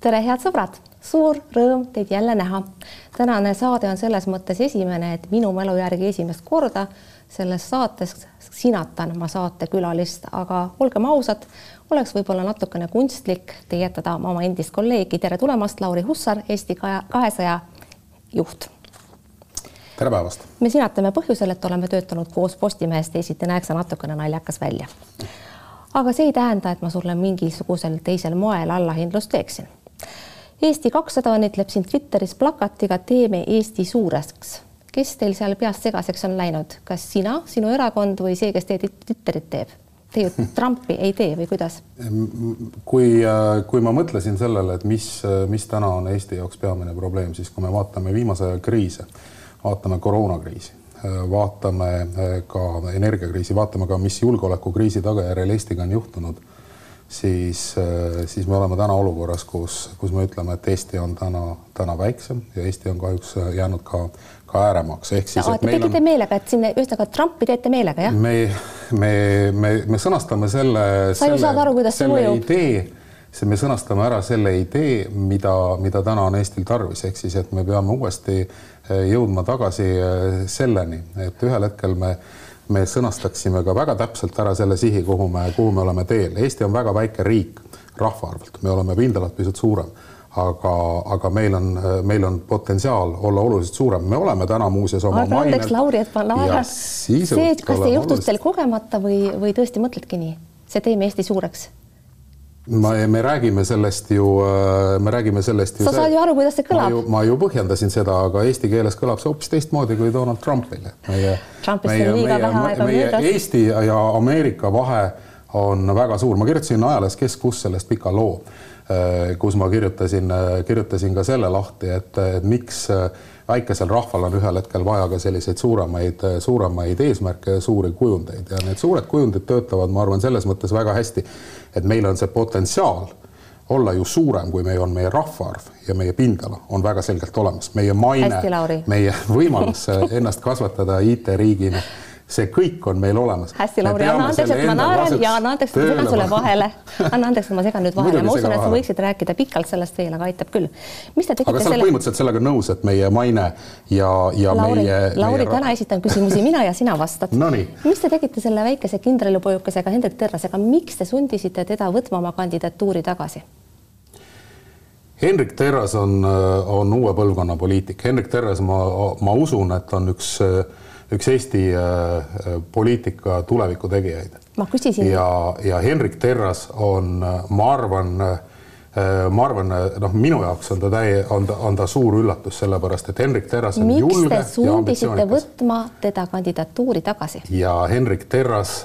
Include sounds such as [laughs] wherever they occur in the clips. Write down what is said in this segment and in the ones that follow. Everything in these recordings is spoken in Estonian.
tere, head sõbrad, suur rõõm teid jälle näha. tänane saade on selles mõttes esimene, et minu mälu järgi esimest korda selles saates sinatan ma saatekülalist, aga olgem ausad, oleks võib-olla natukene kunstlik teietada oma endist kolleegi, tere tulemast, Lauri Hussar, Eesti kahesaja juht. tere päevast. me sinatame põhjusel, et oleme töötanud koos Postimehes, teisiti näeks see natukene naljakas välja. aga see ei tähenda, et ma sulle mingisugusel teisel moel allahindlust teeksin Eesti kakssada õnnitleb sind Twitteris plakatiga Teeme Eesti suureks. kes teil seal peast segaseks on läinud, kas sina, sinu erakond või see, kes teie Twitterit teeb? Te ju [laughs] Trumpi ei tee või kuidas? kui, äh, kui ma mõtlesin sellele, et mis, äh, mis täna on Eesti jaoks peamine probleem, siis kui me vaatame viimase aja kriise, vaatame koroonakriisi, äh, vaatame ka energiakriisi, vaatame ka, mis julgeolekukriisi tagajärjel Eestiga on juhtunud siis, äh, siis me oleme täna olukorras, kus, kus me ütleme, et Eesti on täna, täna väiksem ja Eesti on kahjuks äh, jäänud ka, ka ääremaaks, ehk siis. Te tegite meil... meelega, et siin ühesõnaga Trumpi teete meelega, jah? me, me, me, me sõnastame selle. sa ju saad aru, kuidas see mõjub. idee, see me sõnastame ära selle idee, mida, mida täna on Eestil tarvis, ehk siis, et me peame uuesti äh, jõudma tagasi selleni, et ühel hetkel me me sõnastaksime ka väga täpselt ära selle sihi, kuhu me, kuhu me oleme teel. Eesti on väga väike riik rahvaarvult, me oleme pindalalt pisut suurem, aga, aga meil on, meil on potentsiaal olla oluliselt suurem, me oleme täna muuseas oma mainel. andeks, Lauri, et ma naeran. see, kas see juhtus teil kogemata või, või tõesti mõtledki nii? see teeme Eesti suureks ma, me räägime sellest ju, äh, me räägime sellest ju. sa saad ju aru, kuidas see kõlab. ma ju põhjendasin seda, aga eesti keeles kõlab see hoopis teistmoodi kui Donald Trumpil. meie, meie, meie, meie Eesti ja Ameerika vahe on väga suur, ma kirjutasin ajalehes Kes kus sellest pika loo, äh, kus ma kirjutasin, äh, kirjutasin ka selle lahti, et, et miks väikesel rahval on ühel hetkel vaja ka selliseid suuremaid, suuremaid eesmärke ja suuri kujundeid. Ja need suured kujundid töötavad, ma arvan, selles mõttes väga hästi, et meil on see potentsiaal olla ju suurem, kui meie on meie rahvaarv ja meie pindala on väga selgelt olemas, meie maine, meie võimalus ennast kasvatada IT-riigina see kõik on meil olemas. hästi, Lauri, anna andeks, et ma naeran ja anna andeks, et ma segan sulle vahele. anna andeks, et ma segan nüüd [laughs] vahele, ma usun, et sa võiksid rääkida pikalt sellest veel, aga aitab küll. mis te tegite aga sa oled selle... põhimõtteliselt sellega nõus, et meie maine ja, ja Lauri, meie. Lauri meie..., täna esitan küsimusi mina ja sina vastad no. mis te tegite selle väikese kindralipojukesega Hendrik Terrasega, miks te sundisite teda võtma oma kandidatuuri tagasi? Hendrik Terras on, on uue põlvkonna poliitik. Hendrik Terras, ma, ma usun, et on üks äh, üks Eesti äh, äh, poliitika tuleviku tegijaid. ma küsisin. ja, ja Hendrik Terras on, ma arvan, äh, ma arvan, noh, minu jaoks on ta täie, on ta, on ta suur üllatus, sellepärast et Hendrik Terras on Miks julge te sundisite võtma teda kandidatuuri tagasi? ja Hendrik Terras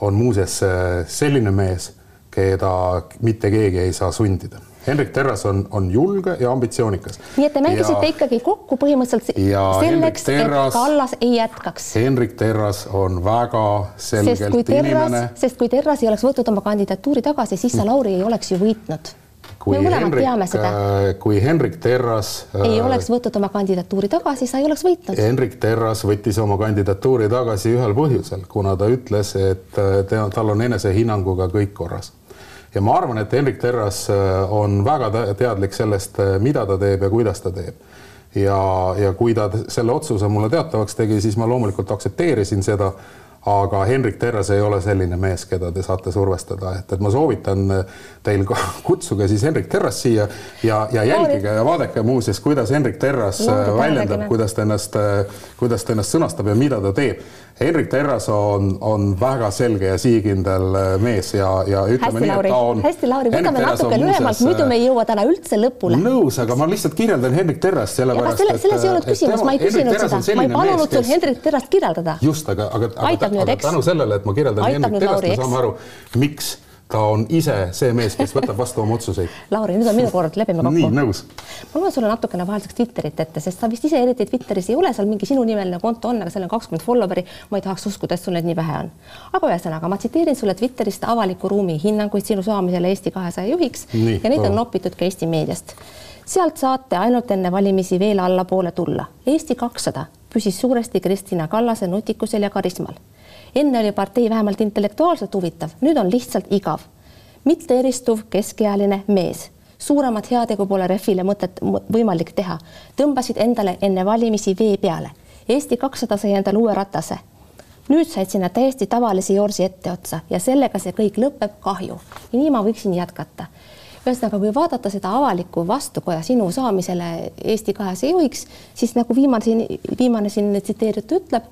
on muuseas selline mees, keda mitte keegi ei saa sundida Hendrik Terras on, on julge ja ambitsioonikas. nii et te mängisite ja, ikkagi kokku põhimõtteliselt selleks, et Kallas ei jätkaks. Hendrik Terras on väga selgelt terras, inimene. sest kui Terras ei oleks võtnud oma kandidatuuri tagasi, siis sa, Lauri, ei oleks ju võitnud kui Henrik. Äh, kui Hendrik Terras ei äh, oleks võtnud oma kandidatuuri tagasi, sa ei oleks võitnud. Hendrik Terras võttis oma kandidatuuri tagasi ühel põhjusel, kuna ta ütles, et äh, tal on enesehinnanguga kõik korras ja ma arvan, et Hendrik Terras äh, on väga teadlik sellest, äh, mida ta teeb ja kuidas ta teeb. ja, ja kui ta selle otsuse mulle teatavaks tegi, siis ma loomulikult aktsepteerisin seda aga Hendrik Terras ei ole selline mees, keda te saate survestada, et, et ma soovitan teil ka [laughs] kutsuge siis Hendrik Terras siia ja, ja jälgige ja vaadake muuseas, kuidas Hendrik Terras Loodud väljendab, kuidas ta ennast, kuidas ta ennast sõnastab ja mida ta teeb Henrik Terras on, on väga selge ja sihikindel äh, mees ja, ja ütleme hästi, nii, et ta on. hästi, Lauri, võtame natuke lühemalt, muidu me ei jõua täna üldse lõpule. nõus, aga ma lihtsalt kirjeldan Henrik Terrast sellepärast. Selle, selles ei olnud küsimus, ma ei küsinud seda, ma ei palunud sul Henrik Terrast kirjeldada. just, aga, aga, aga, aga tänu sellele, et ma kirjeldan Aitab Henrik Terrast, me saame aru, miks ta on ise see mees, kes võtab vastu oma otsuseid. [laughs] Lauri, nüüd on minu kord, lepime kokku. nii, nõus. ma loen sulle natukene vahelduseks Twitterit ette, sest sa vist ise eriti Twitteris ei ole, seal mingi sinunimeline konto on, aga seal on kakskümmend follower'i. ma ei tahaks uskuda, et sul neid nii vähe on. aga ühesõnaga, ma tsiteerin sulle Twitterist avaliku ruumi hinnanguid sinu saamisele Eesti kahesaja juhiks nii, ja neid on nopitud ka Eesti meediast. sealt saate ainult enne valimisi veel allapoole tulla. Eesti kakssada püsis suuresti Kristina Kallase nutikusel ja karismal enne oli partei vähemalt intellektuaalselt huvitav, nüüd on lihtsalt igav. mitte eristuv keskealine mees, suuremat heategu pole Refile mõtet võimalik teha. tõmbasid endale enne valimisi vee peale. Eesti kakssada sai endale uue ratase. nüüd said sinna täiesti tavalise Jorsi etteotsa ja sellega see kõik lõpeb kahju. ja nii ma võiksin jätkata ühesõnaga, kui vaadata seda avalikku vastukoja sinu saamisele Eesti kahesaja juhiks, siis nagu viimane siin, viimane siin tsiteeritud ütleb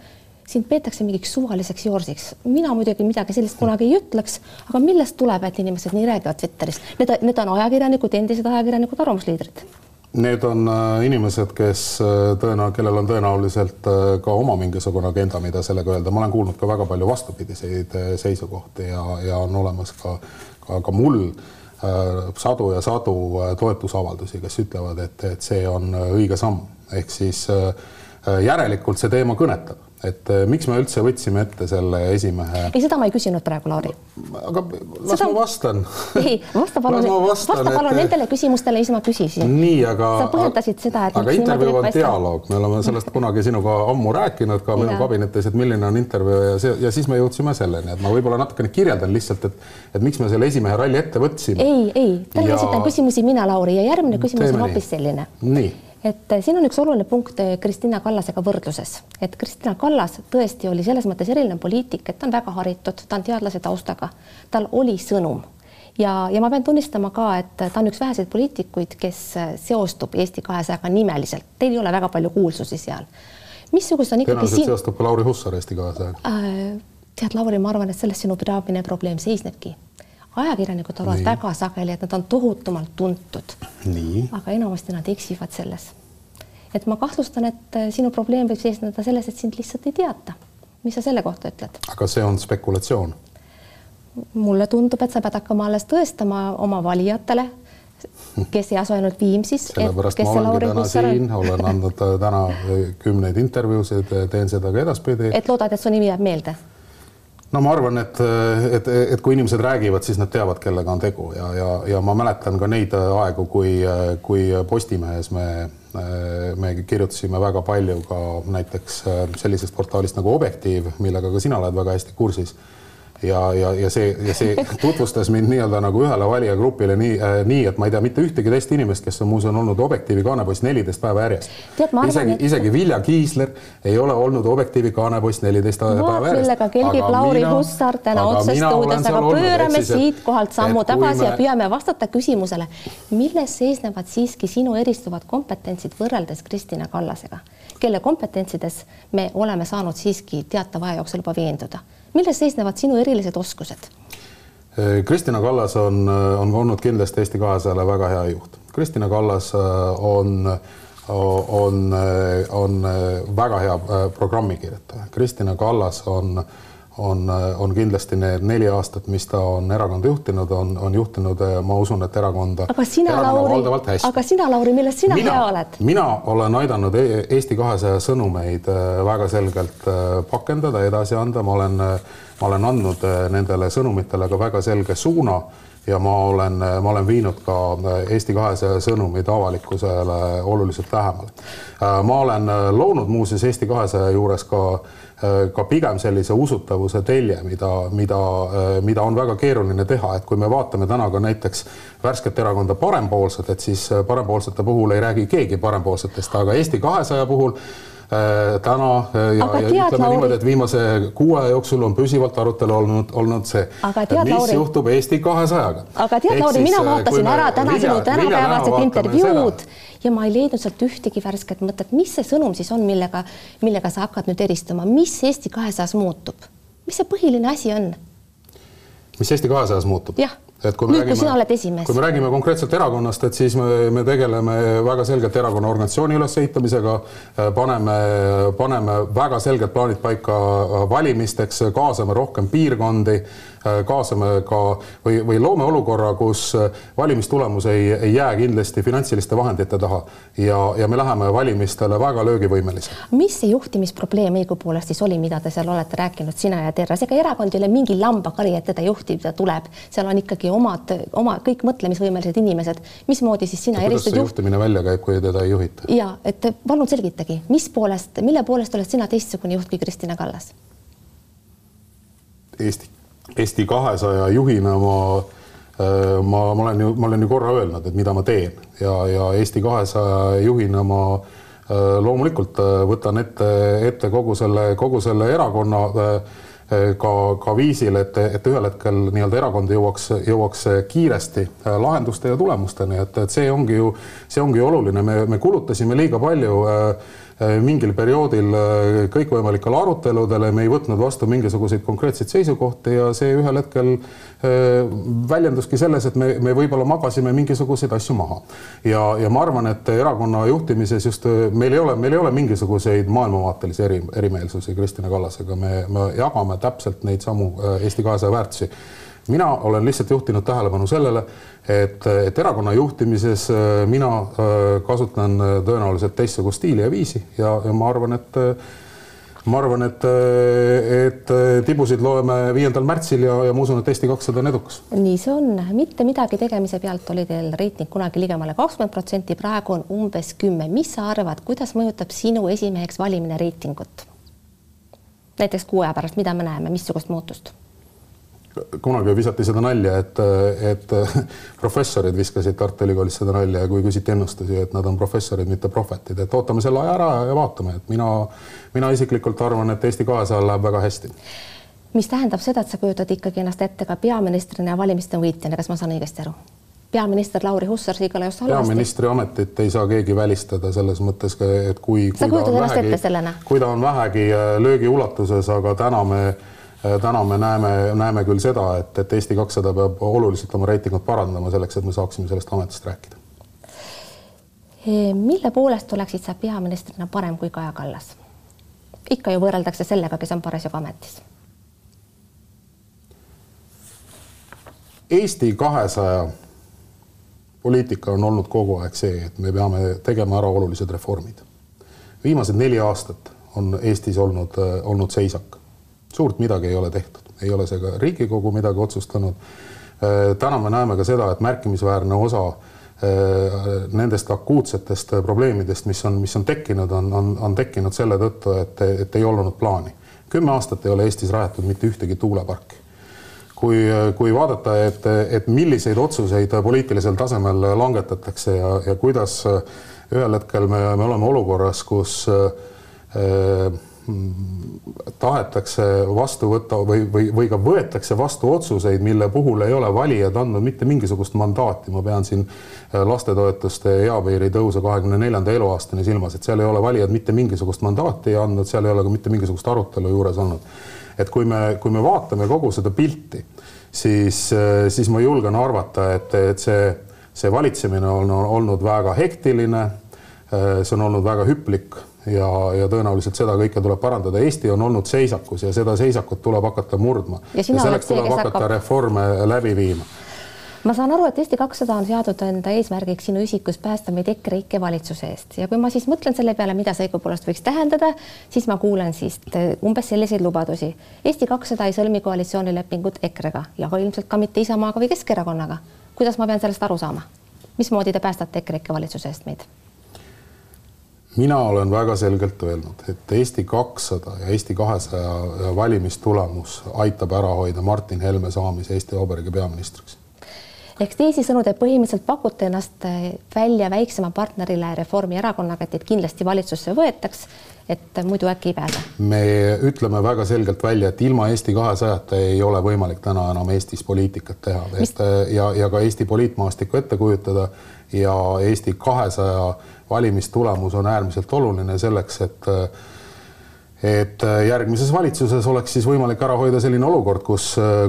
sind peetakse mingiks suvaliseks joorsiks. mina muidugi midagi sellist kunagi ei ütleks, aga millest tuleb, et inimesed nii räägivad Twitteris? Need, need on ajakirjanikud, endised ajakirjanikud, arvamusliidrid. Need on äh, inimesed, kes äh, tõenäoliselt, kellel on tõenäoliselt äh, ka oma mingisugune agenda, mida sellega öelda. ma olen kuulnud ka väga palju vastupidiseid seisukohti ja, ja on olemas ka, ka, ka mul sadu ja sadu toetusavaldusi, kes ütlevad, et, et see on õige samm, ehk siis järelikult see teema kõnetab et äh, miks me üldse võtsime ette selle esimehe? ei, seda ma ei küsinud praegu, Lauri. aga las seda... ma vastan. ei, vasta palun, vasta palun et... nendele küsimustele, mis ma küsisin. nii, aga. sa põhjendasid seda, et. aga intervjuu on dialoog, me oleme sellest kunagi sinuga ammu rääkinud ka minu kabinetis, et milline on intervjuu ja see ja siis me jõudsime selleni, et ma võib-olla natukene kirjeldan lihtsalt, et, et miks me selle esimehe ralli ette võtsime. ei, ei, täna ja... esitan küsimusi mina, Lauri, ja järgmine küsimus Teeme on hoopis selline. nii et siin on üks oluline punkt Kristina Kallasega võrdluses, et Kristina Kallas tõesti oli selles mõttes eriline poliitik, et ta on väga haritud, ta on teadlase taustaga, tal oli sõnum ja, ja ma pean tunnistama ka, et ta on üks väheseid poliitikuid, kes seostub Eesti kahesajaga nimeliselt, teil ei ole väga palju kuulsusi seal. missugused on ikkagi siin. seostub ka Lauri Hussar Eesti kahesajaga äh,. tead, Lauri, ma arvan, et selles sinu peamine probleem seisnebki ajakirjanikud arvavad Nii. väga sageli, et nad on tohutumalt tuntud. aga enamasti nad eksivad selles. et ma kahtlustan, et äh, sinu probleem võib seisneda selles, et sind lihtsalt ei teata. mis sa selle kohta ütled? aga see on spekulatsioon. mulle tundub, et sa pead hakkama alles tõestama oma valijatele, kes ei asu ainult Viimsis. sellepärast ma olengi täna siin, olen andnud äh, täna äh, kümneid intervjuusid, teen seda ka edaspidi. et loodad, et su nimi jääb meelde? No ma arvan, et, et, et kui inimesed räägivad, siis nad teavad, kellega on tegu. Ja, ja, ja ma mäletan ka neid aegu, kui, kui Postimehes me, me kirjutasime väga palju ka näiteks sellisest portaalist nagu Objektiiv, millega ka sina oled väga hästi kursis ja, ja, ja see, ja see [laughs] tutvustas mind nii-öelda nagu ühele valijagrupile nii äh,, nii et ma ei tea mitte ühtegi teist inimest, kes on muuseas olnud Objektiivi kaanepoiss neliteist päeva järjest. isegi et..., isegi Vilja Kiisler ei ole olnud Objektiivi kaanepoiss neliteist päeva järjest. millega kelgib Lauri Hussar täna otses stuudios, aga pöörame siitkohalt sammu tagasi me... ja püüame vastata küsimusele, milles seisnevad siiski sinu eristuvad kompetentsid võrreldes Kristina Kallasega, kelle kompetentsides me oleme saanud siiski teatava aja jooksul juba veenduda milles seisnevad sinu erilised oskused? Kristina Kallas on, on olnud kindlasti Eesti kahesajale väga hea juht. Kristina Kallas äh, on, on, on väga hea äh, programmikirjutaja. Kristina Kallas on äh, on, on kindlasti need neli aastat, mis ta on erakonda juhtinud, on, on juhtinud, ma usun, et erakonda. aga sina, Lauri, aga sina, Lauri, milles sina mina, hea oled? mina olen aidanud e-, Eesti kahesaja sõnumeid äh, väga selgelt äh, pakendada, edasi anda, ma olen, ma olen andnud nendele sõnumitele ka väga selge suuna ja ma olen, ma olen viinud ka Eesti kahesaja sõnumid avalikkusele oluliselt lähemale. ma olen loonud muuseas Eesti kahesaja juures ka Äh, ka pigem sellise usutavuse telje, mida, mida, äh, mida on väga keeruline teha, et kui me vaatame täna ka näiteks värsket erakonda Parempoolsed, et siis äh, parempoolsete puhul ei räägi keegi parempoolsetest, aga Eesti kahesaja puhul täna ja, ja ütleme niimoodi, et viimase kuu aja jooksul on püsivalt arutelu olnud, olnud see, mis Lauri... juhtub Eesti kahesajaga. aga tead, Lauri, mina vaatasin ära täna sinu tänapäevased intervjuud ja ma ei leidnud sealt ühtegi värsket mõtet, mis see sõnum siis on, millega, millega sa hakkad nüüd eristuma, mis Eesti kahesajas muutub, mis see põhiline asi on? mis Eesti kahesajas muutub? jah et kui me nüüd, räägime, kui me räägime konkreetselt erakonnast, et siis me, me tegeleme väga selgelt erakonna organisatsiooni ülesehitamisega, paneme, paneme väga selged plaanid paika valimisteks, kaasame rohkem piirkondi kaasame ka või, või loome olukorra, kus valimistulemus ei, ei jää kindlasti finantsiliste vahendite taha. Ja, ja me läheme valimistele väga löögivõimelised. mis see juhtimisprobleem õigupoolest siis oli, mida te seal olete rääkinud, sina ja Terras, ega erakond ei ole mingi lambakari, et teda juhtida tuleb, seal on ikkagi omad, oma kõik mõtlemisvõimelised inimesed. mismoodi siis sina eristud juht... juhtimine välja käib, kui teda ei juhita? ja et palun selgitage, mis poolest, mille poolest oled sina teistsugune juht kui Kristina Kallas? Eesti Eesti kahesaja juhina ma ma, ma olen ju, ma olen ju korra öelnud, et mida ma teen ja, ja Eesti kahesaja juhina ma loomulikult võtan ette, ette kogu selle, kogu selle erakonna ka, ka viisil, et, et ühel hetkel nii-öelda erakond jõuaks, jõuaks kiiresti lahenduste ja tulemusteni, et, et see ongi ju, see ongi oluline, me, me kulutasime liiga palju äh, Äh, mingil perioodil äh, kõikvõimalikele aruteludele, me ei võtnud vastu mingisuguseid konkreetseid seisukohti ja see ühel hetkel äh, väljenduski selles, et me, me võib-olla magasime mingisuguseid asju maha. ja, ja ma arvan, et erakonna juhtimises just meil ei ole, meil ei ole mingisuguseid maailmavaatelisi eri, erimeelsusi Kristina Kallasega, me, me jagame täpselt neid samu Eesti kahesaja väärtusi mina olen lihtsalt juhtinud tähelepanu sellele, et, et erakonna juhtimises äh, mina äh, kasutan äh, tõenäoliselt teistsugust stiili ja viisi ja, ja ma arvan, et ma arvan, et, et tibusid loeme viiendal märtsil ja, ja ma usun, et Eesti kakssada on edukas. nii see on, mitte midagi tegemise pealt oli teil reiting kunagi ligemale kakskümmend protsenti, praegu on umbes kümme. mis sa arvad, kuidas mõjutab sinu esimeheks valimine reitingut? näiteks kuu aja pärast, mida me näeme, missugust muutust? Kunagi visati seda nalja, et, et [laughs] professorid viskasid Tartu Ülikoolis seda nalja, kui küsiti ennustusi, et nad on professorid, mitte prohvetid, et ootame selle aja ära ja vaatame, et mina, mina isiklikult arvan, et Eesti kahesajal läheb väga hästi. mis tähendab seda, et sa kujutad ikkagi ennast ette ka peaministrina ja valimiste võitjana, kas ma saan õigesti aru? peaminister Lauri Hussar siigale just halvasti. peaministri ametit ei saa keegi välistada selles mõttes, et kui, kui sa kujutad ennast vähegi, kui ta on vähegi löögi ulatuses, aga täna me Äh, täna me näeme, näeme küll seda, et, et Eesti kakssada peab oluliselt oma reitingut parandama selleks, et me saaksime sellest ametist rääkida. mille poolest oleksid sa peaministrina parem kui Kaja Kallas? ikka ju võrreldakse sellega, kes on parasjagu ametis. Eesti kahesaja poliitika on olnud kogu aeg see, et me peame tegema ära olulised reformid. viimased neli aastat on Eestis olnud, olnud seisak suurt midagi ei ole tehtud, ei ole see ka Riigikogu midagi otsustanud. Äh, täna me näeme ka seda, et märkimisväärne osa äh, nendest akuutsetest probleemidest, mis on, mis on tekkinud, on, on, on tekkinud selle tõttu, et, et ei olnud plaani. kümme aastat ei ole Eestis rajatud mitte ühtegi tuuleparki. kui, kui vaadata, et, et milliseid otsuseid poliitilisel tasemel langetatakse ja, ja kuidas ühel hetkel me, me oleme olukorras, kus äh, tahetakse vastu võtta või, või, või ka võetakse vastu otsuseid, mille puhul ei ole valijad andnud mitte mingisugust mandaati, ma pean siin äh, lastetoetuste eapiiri tõusu kahekümne neljanda eluaastani silmas, et seal ei ole valijad mitte mingisugust mandaati andnud, seal ei ole ka mitte mingisugust arutelu juures olnud. et kui me, kui me vaatame kogu seda pilti, siis, äh, siis ma julgen arvata, et, et see, see valitsemine on olnud väga hektiline, äh, see on olnud väga hüplik ja, ja tõenäoliselt seda kõike tuleb parandada. Eesti on olnud seisakus ja seda seisakut tuleb hakata murdma. ja, ja selleks tuleb hakata hakkab... reforme läbi viima ma saan aru, et Eesti kakssada on seadnud enda eesmärgiks sinu isikus päästa meid EKREIKE valitsuse eest ja kui ma siis mõtlen selle peale, mida see õigupoolest võiks tähendada, siis ma kuulen siis umbes selliseid lubadusi. Eesti kakssada ei sõlmi koalitsioonilepingut EKRE-ga ja ka ilmselt ka mitte Isamaaga või Keskerakonnaga. kuidas ma pean sellest aru saama? mismoodi te päästate EKREIKE valitsuse eest meid? Mina olen väga selgelt öelnud, et Eesti kakssada ja Eesti kahesaja valimistulemus aitab ära hoida Martin Helme saamise Eesti Vabariigi peaministriks. ehk teisisõnu, te põhimõtteliselt pakute ennast välja väiksema partnerile Reformierakonnaga, et teid kindlasti valitsusse võetaks, et muidu äkki ei pääse? me ütleme väga selgelt välja, et ilma Eesti kahesajata ei ole võimalik täna enam Eestis poliitikat teha, et ja, ja ka Eesti poliitmaastikku ette kujutada ja Eesti kahesaja valimistulemus on äärmiselt oluline selleks, et et järgmises valitsuses oleks siis võimalik ära hoida selline olukord, kus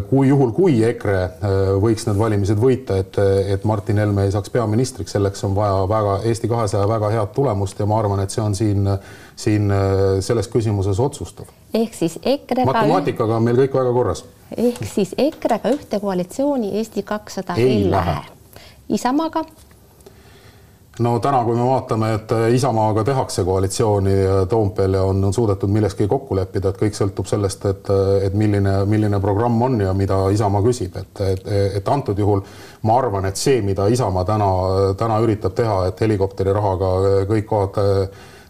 kui juhul, kui EKRE võiks need valimised võita, et, et Martin Helme ei saaks peaministriks, selleks on vaja väga Eesti kahesaja väga head tulemust ja ma arvan, et see on siin, siin selles küsimuses otsustav. ehk siis EKRE-ga. matemaatikaga on meil kõik väga korras. ehk siis EKRE-ga ühte koalitsiooni Eesti kakssada ei, lähe.. Isamaaga no täna, kui me vaatame, et Isamaaga tehakse koalitsiooni Toompeal ja on, on suudetud milleski kokku leppida, et kõik sõltub sellest, et, et milline, milline programm on ja mida Isamaa küsib, et, et, et antud juhul ma arvan, et see, mida Isamaa täna, täna üritab teha, et helikopteri rahaga kõik kohad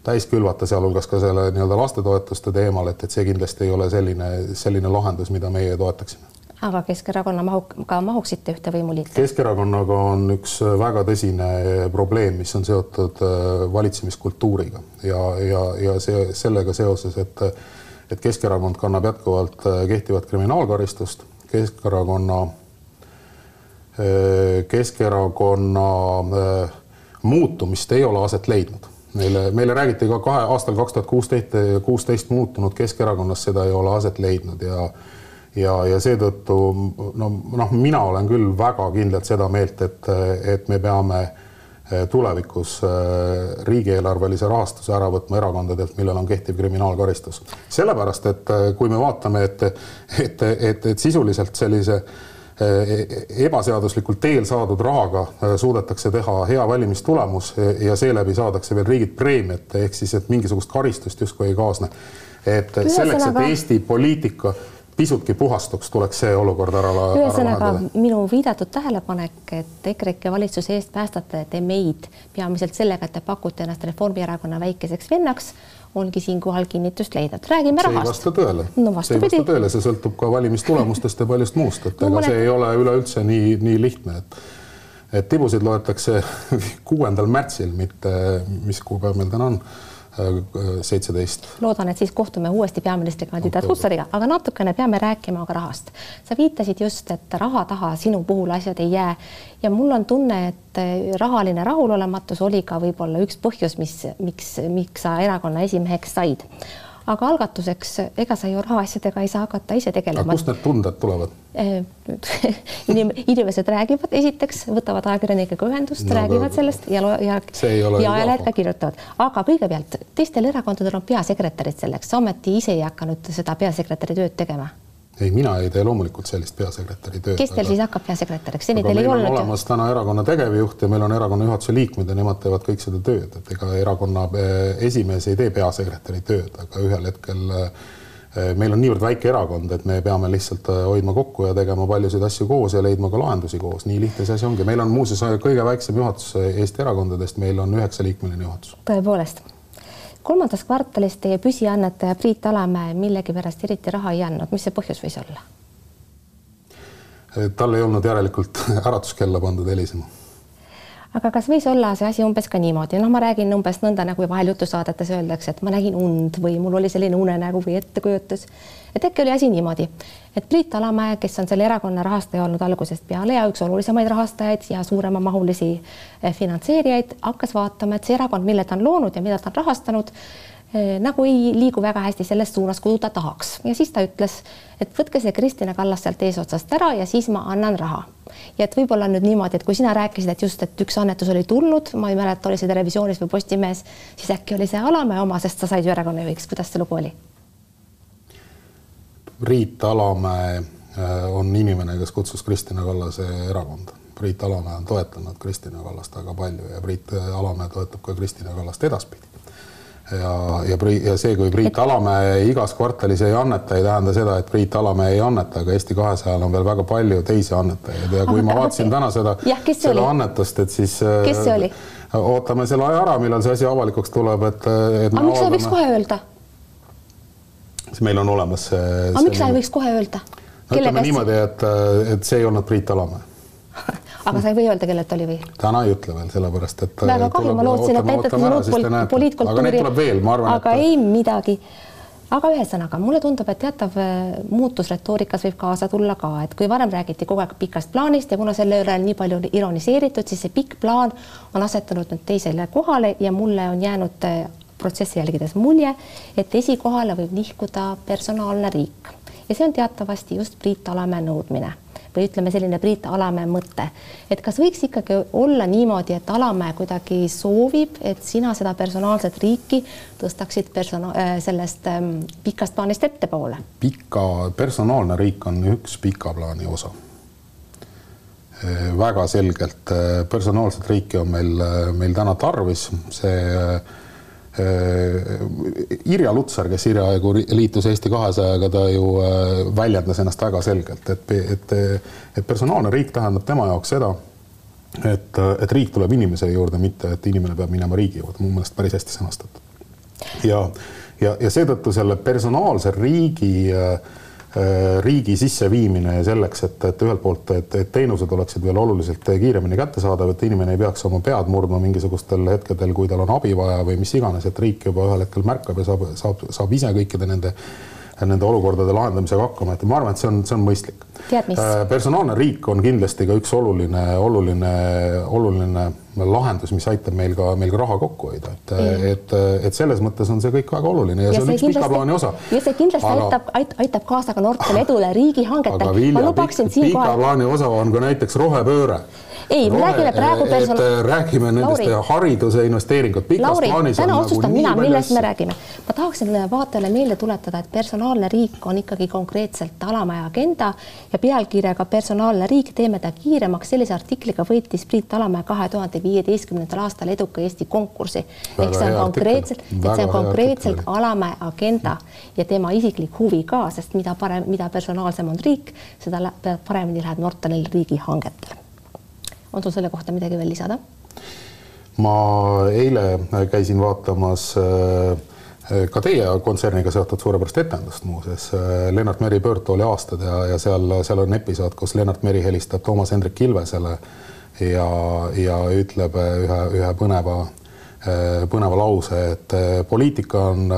täis külvata, sealhulgas ka selle nii-öelda lastetoetuste teemal, et, et see kindlasti ei ole selline, selline lahendus, mida meie toetaksime aga Keskerakonna mahuga mahuksite ühte võimuliitu? Keskerakonnaga on üks väga tõsine probleem, mis on seotud äh, valitsemiskultuuriga. Ja, ja, ja see sellega seoses, et et Keskerakond kannab jätkuvalt äh, kehtivat kriminaalkaristust, Keskerakonna, äh, Keskerakonna muutumist ei ole aset leidnud. Meile, meile räägiti ka kahe aastal kaks tuhat kuusteist, kuusteist muutunud Keskerakonnas, seda ei ole aset leidnud ja ja, ja seetõttu no noh, mina olen küll väga kindlalt seda meelt, et, et me peame eh, tulevikus eh, riigieelarvelise rahastuse ära võtma erakondadelt, millel on kehtiv kriminaalkaristus. sellepärast, et eh, kui me vaatame, et, et, et, et sisuliselt sellise ebaseaduslikul teel saadud rahaga suudetakse teha hea valimistulemus ja seeläbi saadakse veel riigilt preemiat, ehk siis, et mingisugust karistust justkui ei kaasne. et selleks, et Eesti poliitika pisutki puhastuks, tuleks see olukord ära, ära ühesõnaga minu viidatud tähelepanek, et EKREIKE valitsuse eest päästate te meid peamiselt sellega, et te pakute ennast Reformierakonna väikeseks vennaks, ongi siinkohal kinnitust leidnud. räägime see rahast. ei vasta tõele no,. see ei vasta tõele, see sõltub ka valimistulemustest ja paljust muust, et no, ega see ei ole üleüldse nii, nii lihtne, et et tibusid loetakse [laughs] kuuendal märtsil, mitte mis kuupäev meil täna on seitseteist. loodan, et siis kohtume uuesti peaministrikandidaat Hussariga, aga natukene peame rääkima ka rahast. sa viitasid just, et raha taha sinu puhul asjad ei jää ja mul on tunne, et rahaline rahulolematus oli ka võib-olla üks põhjus, mis, miks, miks sa erakonna esimeheks said aga algatuseks, ega sa ju rahaasjadega ei saa hakata ise tegelema. kust need tunded tulevad? Eh, [laughs] inimesed räägivad, esiteks võtavad ajakirjanikega ühendust no,, räägivad sellest ja, ja, ja ajalehed ka kirjutavad, aga kõigepealt teistel erakondadel on peasekretärid selleks, sa ometi ise ei hakanud seda peasekretäri tööd tegema ei, mina ei tee loomulikult sellist peasekretäri tööd. kes teil aga, siis hakkab peasekretäriks, seni teil ei olnud? olemas täna erakonna tegevjuht ja meil on erakonna juhatuse liikmed ja nemad teevad kõik seda tööd, et ega erakonna eh, esimees ei tee peasekretäri tööd, aga ühel hetkel eh, meil on niivõrd väike erakond, et me peame lihtsalt eh, hoidma kokku ja tegema paljusid asju koos ja leidma ka lahendusi koos, nii lihtne see asi ongi. meil on muuseas kõige väiksem juhatus Eesti erakondadest, meil on üheksaliikmeline juhatus. tõepoolest kolmandas kvartalis teie püsiannetaja Priit Alamäe millegipärast eriti raha ei andnud, mis see põhjus võis olla? tal ei olnud järelikult [laughs] äratuskella pandud helisema. Aga kas võis olla see asi umbes ka niimoodi, noh, ma räägin umbes nõnda nagu vahel jutusaadetes öeldakse, et ma nägin und või mul oli selline unenägu või ettekujutus, et äkki oli asi niimoodi, et Priit Alamäe, kes on selle erakonna rahastaja olnud algusest peale ja üks olulisemaid rahastajaid ja suuremamahulisi eh, finantseerijaid, hakkas vaatama, et see erakond, mille ta on loonud ja mida ta on rahastanud, nagu ei liigu väga hästi selles suunas, kuhu ta tahaks ja siis ta ütles, et võtke see Kristina Kallas sealt eesotsast ära ja siis ma annan raha. ja et võib-olla nüüd niimoodi, et kui sina rääkisid, et just, et üks annetus oli tulnud, ma ei mäleta, oli see Televisioonis või Postimehes, siis äkki oli see Alamäe oma, sest sa said ju erakonna juhiks, kuidas see lugu oli? Priit Alamäe äh, on inimene, kes kutsus Kristina Kallase erakonda. Priit Alamäe on toetanud Kristina Kallast väga palju ja Priit Alamäe toetab ka Kristina Kallast edaspidi. Ja, ja, ja see, kui Priit Alamäe igas kvartalis ei anneta, ei tähenda seda, et Priit Alamäe ei anneta, aga Eesti kahesajal on veel väga palju teisi annetajaid ja kui aga ma vaatasin täna seda, seda oli? annetust, et siis. kes see oli? ootame selle aja ära, millal see asi avalikuks tuleb, et, et. aga miks sa ei võiks kohe öelda? siis meil on olemas see. aga miks sa ei võiks kohe öelda? no ütleme niimoodi, et, et see ei olnud Priit Alamäe aga sa ei või öelda, kellelt oli või? täna ei ütle veel, sellepärast et. väga kahju, ma lootsin, et näitate poliitkultuuri. tuleb veel, ma arvan. aga et... ei midagi. aga ühesõnaga, mulle tundub, et teatav äh, muutus retoorikas võib kaasa tulla ka, et kui varem räägiti kogu aeg pikast plaanist ja kuna selle üle on nii palju ironiseeritud, siis see pikk plaan on asetunud nüüd teisele kohale ja mulle on jäänud äh, protsessi jälgides mulje, et esikohale võib nihkuda personaalne riik ja see on teatavasti just Priit Alamäe nõudmine või ütleme, selline Priit Alamäe mõte, et kas võiks ikkagi olla niimoodi, et Alamäe kuidagi soovib, et sina seda personaalset riiki tõstaksid persona-, äh, sellest ähm, pikast plaanist ettepoole? pika, personaalne riik on üks pika plaani osa. Äh, väga selgelt äh, personaalset riiki on meil, meil täna tarvis, see Irja Lutsar, kes hiljaaegu liitus Eesti kahesajaga, ta ju äh, väljendas ennast väga selgelt, et, et, et personaalne riik tähendab tema jaoks seda, et, et riik tuleb inimese juurde, mitte et inimene peab minema riigi juurde, mu meelest päris hästi sõnastatud. ja, ja, ja seetõttu selle personaalse riigi äh, riigi sisseviimine selleks, et, et ühelt poolt, et, et teenused oleksid veel oluliselt kiiremini kättesaadav, et inimene ei peaks oma pead murdma mingisugustel hetkedel, kui tal on abi vaja või mis iganes, et riik juba ühel hetkel märkab ja saab, saab, saab ise kõikide nende nende olukordade lahendamisega hakkama, et ma arvan, et see on, see on mõistlik. personaalne riik on kindlasti ka üks oluline, oluline, oluline lahendus, mis aitab meil ka, meil ka raha kokku hoida, et mm., et, et selles mõttes on see kõik väga oluline ja, ja see on üks pika plaani osa. ja see kindlasti aga, aitab, aitab, aitab kaasa ka noortele edule riigihangetel. ma lubaksin siinkohal. pika plaani osa on ka näiteks rohepööre ei, me räägime praegu person-. räägime nendest Lauri, hariduse investeeringud pikas Lauri, plaanis. täna otsustan nagu mina, millest me räägime. ma tahaksin vaatajale meelde tuletada, et personaalne riik on ikkagi konkreetselt alamaja agenda ja pealkirjaga Personaalne riik, teeme ta kiiremaks. sellise artikliga võitis Priit Alamaja kahe tuhande viieteistkümnendal aastal eduka Eesti konkursi. ehk see on konkreetselt, et see on konkreetselt Alamaja agenda ja tema isiklik huvi ka, sest mida parem, mida personaalsem on riik, seda paremini läheb noortel riigihangetel on sul selle kohta midagi veel lisada? ma eile käisin vaatamas äh, ka teie kontserniga seotud suurepärast etendust muuseas, äh, Lennart Meri pöördtooli aastad ja, ja seal, seal on episood, kus Lennart Meri helistab Toomas Hendrik Ilvesele ja, ja ütleb ühe, ühe põneva, äh, põneva lause, et poliitika on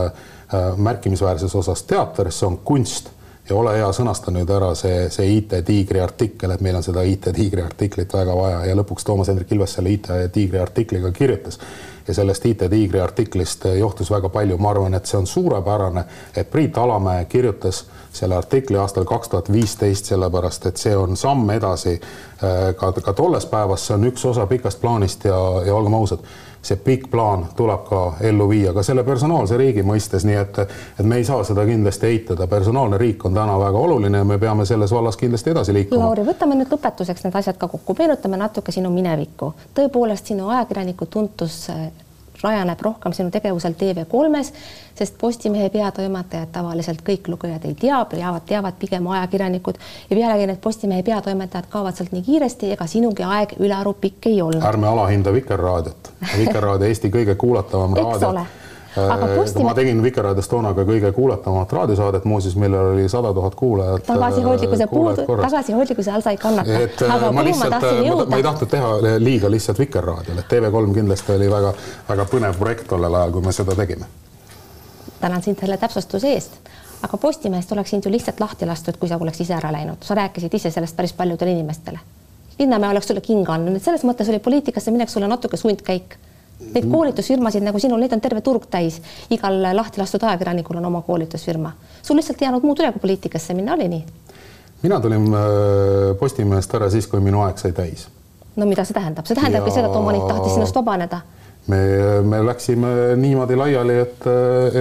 märkimisväärses osas teater, see on kunst ja ole hea, sõnasta nüüd ära see, see IT-tiigri artikkel, et meil on seda IT-tiigri artiklit väga vaja. Ja lõpuks Toomas Hendrik Ilves selle IT-tiigri artikliga kirjutas. ja sellest IT-tiigri artiklist johtus väga palju, ma arvan, et see on suurepärane, et Priit Alamäe kirjutas selle artikli aastal kaks tuhat viisteist, sellepärast et see on samm edasi äh, ka, ka tolles päevas, see on üks osa pikast plaanist ja, ja olgem ausad see pikk plaan tuleb ka ellu viia ka selle personaalse riigi mõistes, nii et, et me ei saa seda kindlasti eitada, personaalne riik on täna väga oluline ja me peame selles vallas kindlasti edasi liikuma. Lauri, võtame nüüd lõpetuseks need asjad ka kokku, meenutame natuke sinu minevikku. tõepoolest, sinu ajakirjaniku tuntus rajaneb rohkem sinu tegevusel TV3-s, sest Postimehe peatoimetajad tavaliselt kõik lugejad ei tea, teavad, teavad pigem ajakirjanikud. Ja pealegi need Postimehe peatoimetajad kaovad sealt nii kiiresti, ega sinugi aeg ülearu pikk ei olnud. ärme alahinda Vikerraadiot, Vikerraadio Eesti kõige kuulatavam raadio aga äh, Postimehe. ma tegin Vikerraadios toona ka kõige kuulatavat raadiosaadet, muuseas, millel oli sada tuhat kuulajat. tagasihoidlikkuse äh, puudu, tagasihoidlikkuse all sa ei kannata. et äh, aga ma lihtsalt, ma, ma ei tahtnud teha liiga lihtsalt Vikerraadiole, et TV3 kindlasti oli väga-väga põnev projekt tollel ajal, kui me seda tegime. tänan sind selle täpsustuse eest aga Postimehest oleks sind ju lihtsalt lahti lastud, kui sa poleks ise ära läinud, sa rääkisid ise sellest päris paljudele inimestele. Linnamäe oleks sulle kinga andnud, et selles mõttes oli poliitikasse minek sulle natuke sundkäik Neid koolitusfirmasid nagu sinul, neid on terve turg täis. igal lahti lastud ajakirjanikul on oma koolitusfirma. sul lihtsalt ei jäänud muud üle, kui poliitikasse minna, oli nii? mina tulin äh, Postimehest ära siis, kui minu aeg sai täis. no mida see tähendab, see tähendabki ja... seda, et omanik tahtis sinust vabaneda me, me läksime niimoodi laiali, et,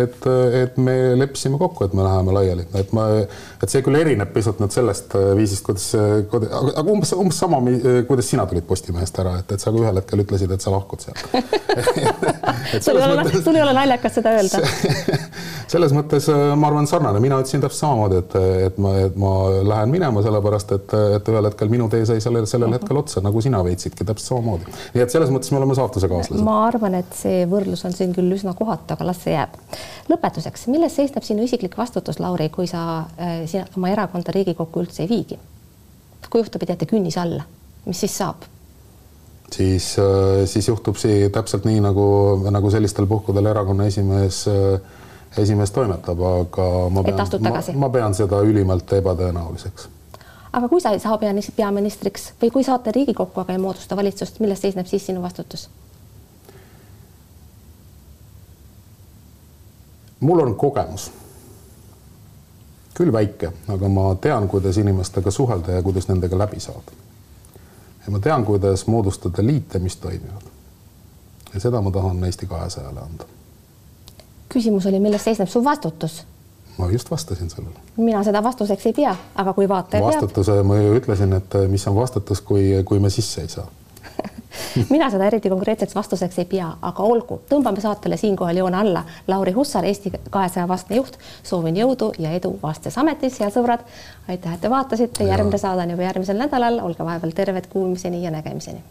et, et me leppisime kokku, et me läheme laiali, et ma, et see küll erineb pisut nüüd sellest viisist, kuidas, aga umbes, umbes sama, kuidas sina tulid Postimehest ära, et, et sa ühel hetkel ütlesid, et sa lahkud sealt. [laughs] Sul ei ole, sul ei ole naljakas seda öelda [laughs] selles mõttes ma arvan, sarnane, mina ütlesin täpselt samamoodi, et, et ma, et ma lähen minema, sellepärast et, et ühel hetkel minu tee sai sellel, sellel mhm. hetkel otsa, nagu sina veetsidki täpselt samamoodi. nii et selles mõttes me oleme saatusekaaslased. ma arvan, et see võrdlus on siin küll üsna kohatu, aga las see jääb. lõpetuseks, milles seisneb sinu isiklik vastutus, Lauri, kui sa äh, oma erakonda Riigikokku üldse ei viigi? kui juhtub, et jääte künnise alla, mis siis saab? siis, äh, siis juhtub see täpselt nii nagu, nagu sellistel puhkudel erakonna esimees äh, esimees toimetab, aga ma pean, ma, ma pean seda ülimalt ebatõenäoliseks. aga kui sa ei saa peaministriks või kui saate Riigikokku, aga ei moodusta valitsust, milles seisneb siis sinu vastutus? mul on kogemus, küll väike, aga ma tean, kuidas inimestega suhelda ja kuidas nendega läbi saada. ja ma tean, kuidas moodustada liite, mis toimivad. ja seda ma tahan Eesti kahesajale anda. Küsimus oli, milles seisneb su vastutus? ma just vastasin sellele. mina seda vastuseks ei pea, aga kui vaataja peab. vastutuse ma ju ütlesin, et mis on vastutus, kui, kui me sisse ei saa [laughs] mina seda eriti konkreetseks vastuseks ei pea, aga olgu, tõmbame saatele siinkohal joone alla. Lauri Hussar, Eesti kahesaja vastne juht, soovin jõudu ja edu vastes ametis, head sõbrad. aitäh, et te vaatasite, järgmine saade on juba järgmisel nädalal, olge vahepeal terved, kuulmiseni ja nägemiseni